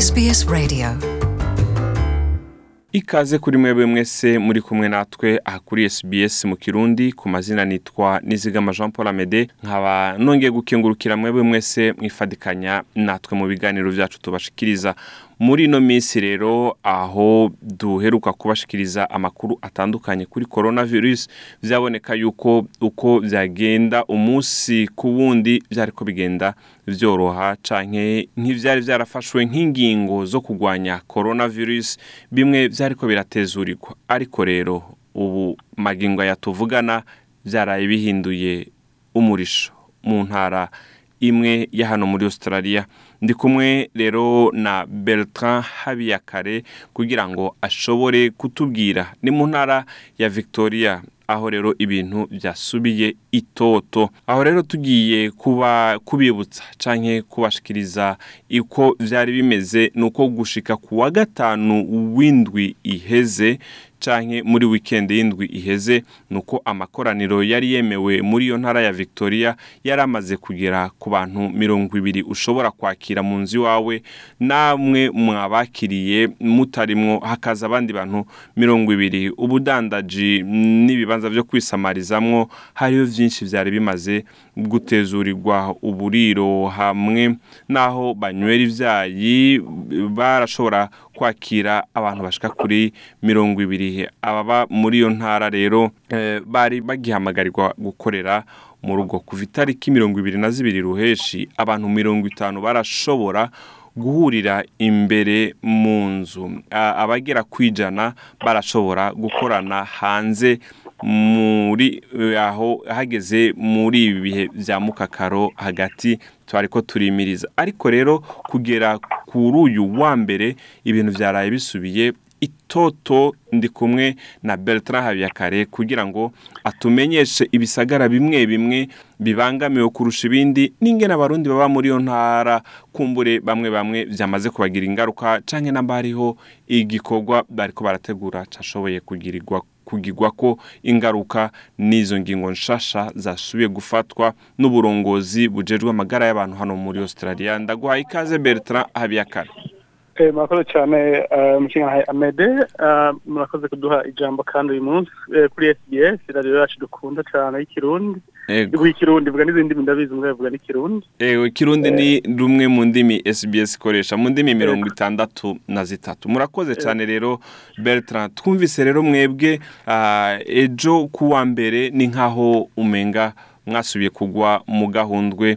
SBS Radio ikaze kuri mwebwe mwese muri kumwe natwe aha kuri SBS mu kirundi ku mazina nitwa Nizigama Jean Paul Amede nkaba nongeye gukingurukira mwebwe mwese mwifadikanya natwe mu biganiro byacu tubashikiriza muri ino minsi rero aho duheruka kubashikiriza amakuru atandukanye kuri korona virusi byaboneka yuko uko byagenda umunsi ku wundi byari ko bigenda byoroha canke nk'ibyari byarafashwe nk'ingingo zo kurwanya korona virusi bimwe byari ko biratezurirwa ariko rero ubu magingo yatuvugana byaraye bihinduye umurisho mu ntara imwe ya hano muri Australia ndi kumwe rero na bertrand habiyakare kugira ngo ashobore kutubwira ni mu ntara ya victoria aho rero ibintu byasubiye itoto aho rero tugiye kuba kubibutsa cyangwa kubashikiriza uko byari bimeze ni uko gushika ku wa gatanu w'indwi iheze canke muri weekend y'indwi iheze nuko amakoraniro yari yemewe muri iyo ntara ya Victoria yaramaze kugera ku bantu mirongo ibiri ushobora kwakira mu nzu wawe namwe mwabakiriye mutarimwo hakaza abandi bantu mirongo ibiri ubudandaji n'ibibanza byo kwisamarizamwo hariho byinshi byari bimaze gutezurirwa uburiro hamwe naho banywera ivyayi barashobora kwakira abantu bashika kuri mirongo ibiri ababa muri iyo ntara rero eh, bari bagihamagarirwa gukorera mu rugo kuva itariki mirongo ibiri na zibiri ruheshi abantu mirongo itanu barashobora guhurira imbere mu nzu abagera ku ijana barashobora gukorana hanze muri eh, aho hageze muri ibi bihe bya mukakaro hagati twari ko turimiriza ariko rero kugera kuri uyu wa mbere ibintu byaraye bisubiye itoto ndi kumwe na Bertrand habiyakare kugira ngo atumenyeshe ibisagara bimwe bimwe bibangamiwe kurusha ibindi n'ingena abarundi baba muri iyo ntara kumbure bamwe bamwe byamaze kubagira ingaruka cyangwa namba hariho igikorwa bariko barategura cyashoboye kugirirwa kugigwa ko ingaruka n'izo ngingo nshasha zasubiye gufatwa n'uburongozi bujejwe amagara y'abantu hano muri Australia ndaguha ikaze Bertrand Habiyakare eh, murakoze cyane eh, mushinga amede eh, murakoze kuduha ijambo kandi uyu munsi kuri SBS radiyo yacu dukunda cyane y'ikirundi yego ikirundi mvuga n'izindi ndabizi umwe yavuga n'ikirundi yego ikirundi ni eh. rumwe mu ndimi SBS ikoresha mu ndimi mirongo itandatu na zitatu murakoze eh. cyane rero Bertrand twumvise rero mwebwe ah, ejo kuwa mbere ni nkaho umenga mwasubiye kugwa mu gahundwe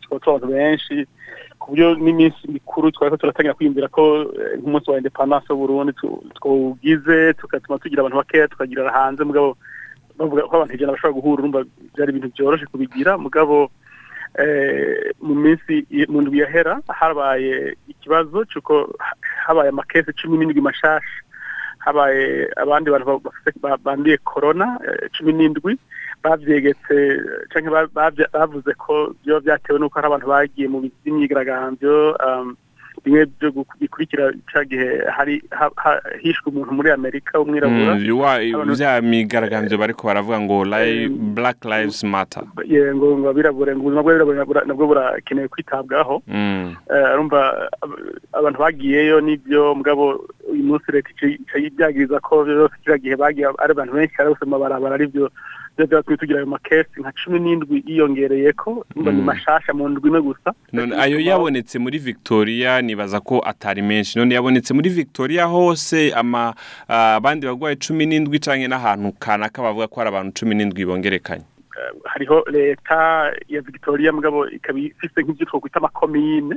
tukaba turi benshi ku buryo n'iminsi mikuru twari turatangira kwiyumvira ko nk'umunsi wa indepandanse w'uburundi twawugize tugatuma tugira abantu bakeya tukagira hanze mugabo bavuga ko abantu ijana bashobora guhura urumva byari ibintu byoroshye kubigira mugabo Eh, mu minsi mu ndwi yahera habaye ikibazo cy'uko habaye amakesi cumi n'indwi mashashi habaye abandi bantu banduye korona eh, cumi n'indwi babyegetse cyangwa bavuze ko byo byatewe n'uko hari abantu bagiye mu by'imyigaragambyo um, bimwe byo bikurikira cya gihe hari hishwe umuntu muri amerika w'umwirabura mm, bya migaragambyo bariko baravuga ngo black lives matter ngo abirabura ngo ubuzima bw'abirabura nabwo burakenewe kwitabwaho mm. eh, urumva abantu bagiyeyo n'ibyo mugabo uyu munsi leta ica yibyagiriza ko rero kiriya gihe bagiye ari abantu benshi barabusoma barabara aribyo byo byatumye tugira ayo makesi nka cumi n'indwi yiyongereye ko mba ni mm. mashasha mu ndwi imwe gusa ayo yabonetse muri victoria nibaza ko atari menshi none yabonetse muri victoria hose ah, abandi barwaye cumi n'indwi cyangwa n'ahantu kanaka bavuga ko hari abantu cumi n'indwi bongerekanye hariho leta ya victoria mugabo ikaba ifite nk'ibyo twakwita amakomine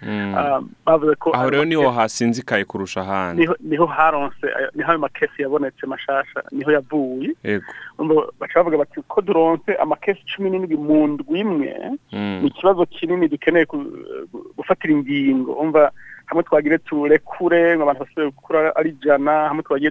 hmm. ah, bavuze ko aho rero niho hasinzikaye kurusha ahandi niho haronse niho ayo makesi yabonetse mashasha niho yavuye baca bavuga bati ko duronse amakesi cumi n'indwi mu ndwi imwe hmm. ni ikibazo kinini dukeneye gufatira ingingo umva hamwe twagire turekure abantu bose gukura ari ijana hamwe twagiye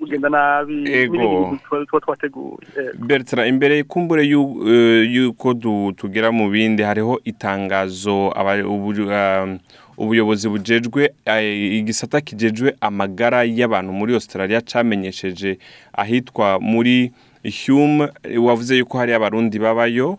bugenda nabi n'ibindi tuba twateguye eh. bertara imbere kumbure eh, y'uko tugera mu bindi hariho itangazo um, ubuyobozi bujejwe igisata kijejwe amagara y'abantu muri australia cyamenyesheje ahitwa muri hume wavuze yuko hari abarundi babayo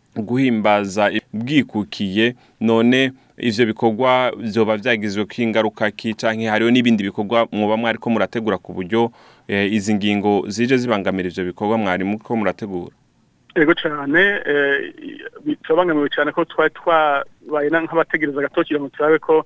guhimbaza bwikukiye none ivyo bikorwa vyoba vyagizwe ko ingaruka ki canke hariho n'ibindi bikorwa mwoba mwariko murategura ku buryo eh, izi ngingo zije zibangamira ivyo bikorwa mwari muko murategura ego cyane eh, bitobangamira cyane ko twari twabaye nk'abategereza agatoki ngo turabe ko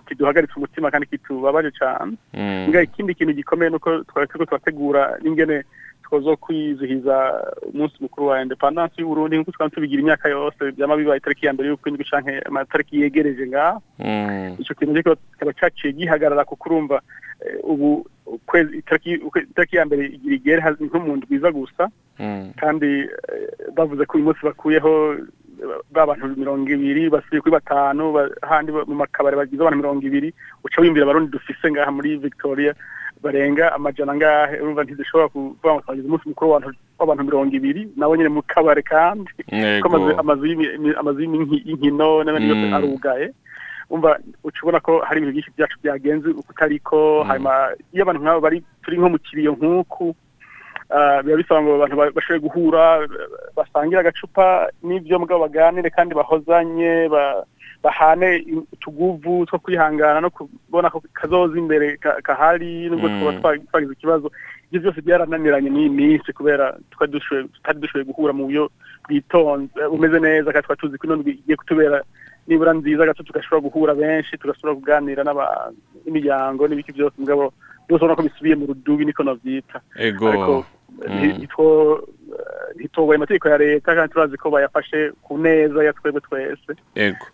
kiduhagaritse umutima kandi kitubabaje cyane hmm. ikindi kintu gikomeye ni uko twategura n'ingene twazo kwizihiza umunsi mukuru wa indepandansi y'uburundi nk'uko twaba tubigira imyaka yose byaba bibaye itariki ya mbere y'uko indwi canke amatariki yegereje ngaha hmm. icyo kintu kikaba caciye gihagarara kuko urumva eh, ubu ukwezi itariki ya mbere igera nko mu ndwi gusa hmm. kandi eh, bavuze ko uyu munsi bakuyeho b'abantu mirongo ibiri basuye kuri batanu ahandi mu makabari bagize abantu mirongo ibiri uca wiyumvira abarundi dufise ngaha muri victoria barenga amajana angahe urumva ntizishobora kuvuga ngo twagize umunsi mukuru w'abantu mirongo ibiri nabo nyine mu kabare kandi kuko amazu y'inkino n'abandi mm. yose arugaye umva ucubona ko hari ibintu byinshi byacu byagenze uko utariko mm. hanyuma iyo abantu nk'abo bari turi nko mu kiriyo nk'uku Ah, biba bisaba ngo abantu bashobore guhura basangire agacupa n'ibyo mugabo baganire kandi bahozanye bahane utuguvu two kwihangana no kubona ko kazoza imbere kahari nubwo tukaba mm. twagize ikibazo ibyo byose byarananiranye n'iyi minsi kubera tutari dushoboye guhura mu buryo bwitonze eh, bumeze neza kandi tukaba tuzi ko ino igiye kutubera nibura nziza gato tugashobora guhura benshi tugasubira kuganira n'imiryango n'ibiki byose mugabo byose ubona ko bisubiye mu rudubi niko nabyita ego ntitugoye mm. uh, amategeko ya leta kandi turazi ko bayafashe ku neza ya twebwe twese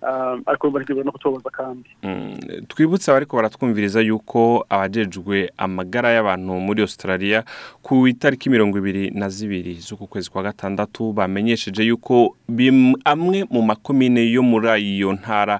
um, ariko ntibura no kutubumva kandi mm, twibutse abariko baratwumviriza yuko abajejwe amagara y'abantu muri australia ku itariki mirongo ibiri na zibiri z'uku kwezi kwa gatandatu bamenyesheje yuko amwe mu makomine yo muri iyo ntara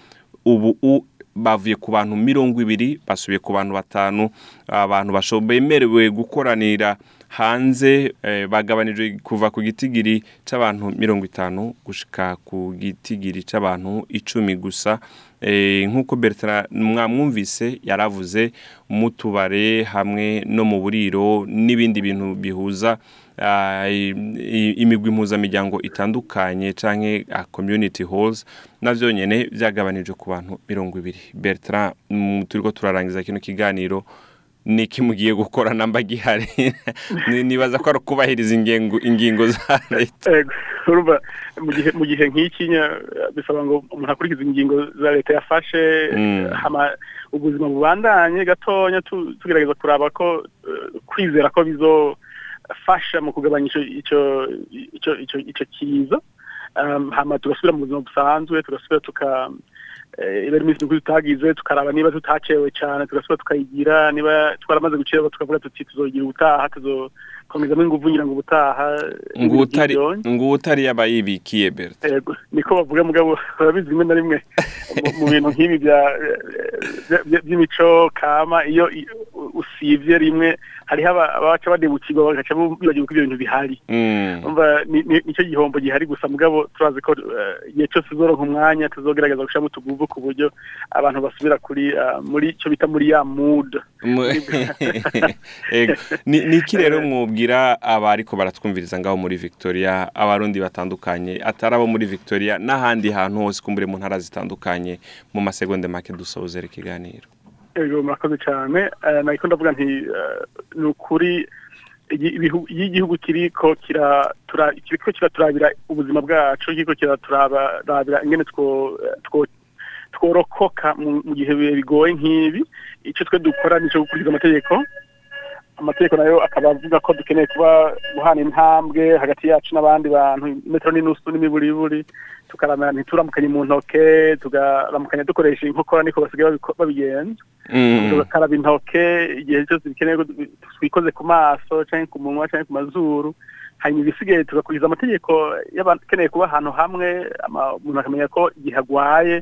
ubu bavuye ku bantu mirongo ibiri basubiye ku bantu batanu abantu bemerewe gukoranira hanze eh, bagabanijwe kuva ku gitigiri cy'abantu mirongo itanu gushika ku gitigiri cy'abantu icumi gusa eh, nk'uko bertara mwamwumvise yaravuze mu tubare hamwe no mu buriro n'ibindi bintu bihuza eh, imigwi impuzamiryango itandukanye cyangwa ah, community halls na byonyine byagabanijwe ku bantu mirongo ibiri bertara turi ko turarangiza kino kiganiro niki mugiye gukora namba gihari nibaza ko ari ukubahiriza ingingo za leta eh, mu gihe nkikinya bisaba ngo umuntu akurikize ingingo za leta yafashe mm. ubuzima bubandanye gatonya tugerageza kuraba ko eh, kwizera ko bizofasha mu kugabanya icyo kiza hano tugasubira mu buzima busanzwe tugasubira ibari iminsi mikuru tutagize tukaraba niba tutacewe cyane tugasubira tukayigira niba twaramaze gucira tukavuga tuti tuzogira ubutaha tuzokomezamo ingufu ngira ngo ubutaha ngubu utari yaba yibikiye niko bavuga mugabo barabizi rimwe na rimwe mu bintu nk'ibi by'imico kama iyo usibye rimwe hariho abaca badebukirwa bagaca bibagirwa ko ibyo bintu bihari mm. nicyo gihombo gihari gusa mugabo turazi ko eh, igihe cyose uzoronka umwanya tuzogerageza gushyiramo utuguvu ku buryo abantu basubira kuri eh, muri cyo bita muri ya muda ni iki rero mwubwira abariko baratwumviriza ngaho muri victoria abarundi batandukanye atari abo muri victoria n'ahandi hantu hose kumbure mu ntara zitandukanye mu masegonde make dusoza ikiganiro ego murakoze cyane eh, ntabwo ndavuga nti ni ukuri iyo igihugu kiriko kiraturabira ubuzima bwacu kiriko kiraturabira ingene eh, tworokoka mu gihe bigoye nk'ibi icyo twe dukora ni icyo gukurikiza amategeko amategeko nayo akaba avuga ko dukeneye kuba guhana intambwe hagati yacu n'abandi bantu metero n'inusu n'imiburiburi tukaramana ntituramukanye mu ntoke tugaramukanya dukoresha inkokora niko basigaye babigenza mm. tugakaraba intoke igihe cyose bikenewe ko twikoze ku maso cyangwa ku munwa cyangwa ku mazuru hanyuma ibisigaye tugakurikiza amategeko y'abakeneye kuba ahantu hamwe umuntu akamenya ko igihe agwaye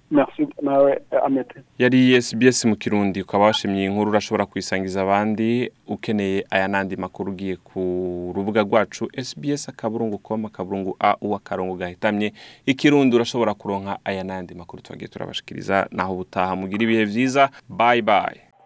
nawe amete yari SBS mu kirundi ukaba washimye inkuru urashobora kuyisangiza abandi ukeneye aya n'andi makuru ugiye ku rubuga rwacu SBS akaburungu koma akaburungu a uwa akarongo gahitamye ikirundi urashobora kuronka aya n'andi makuru tubagiye turabashikiriza naho ubutaha mugira ibihe byiza bye bye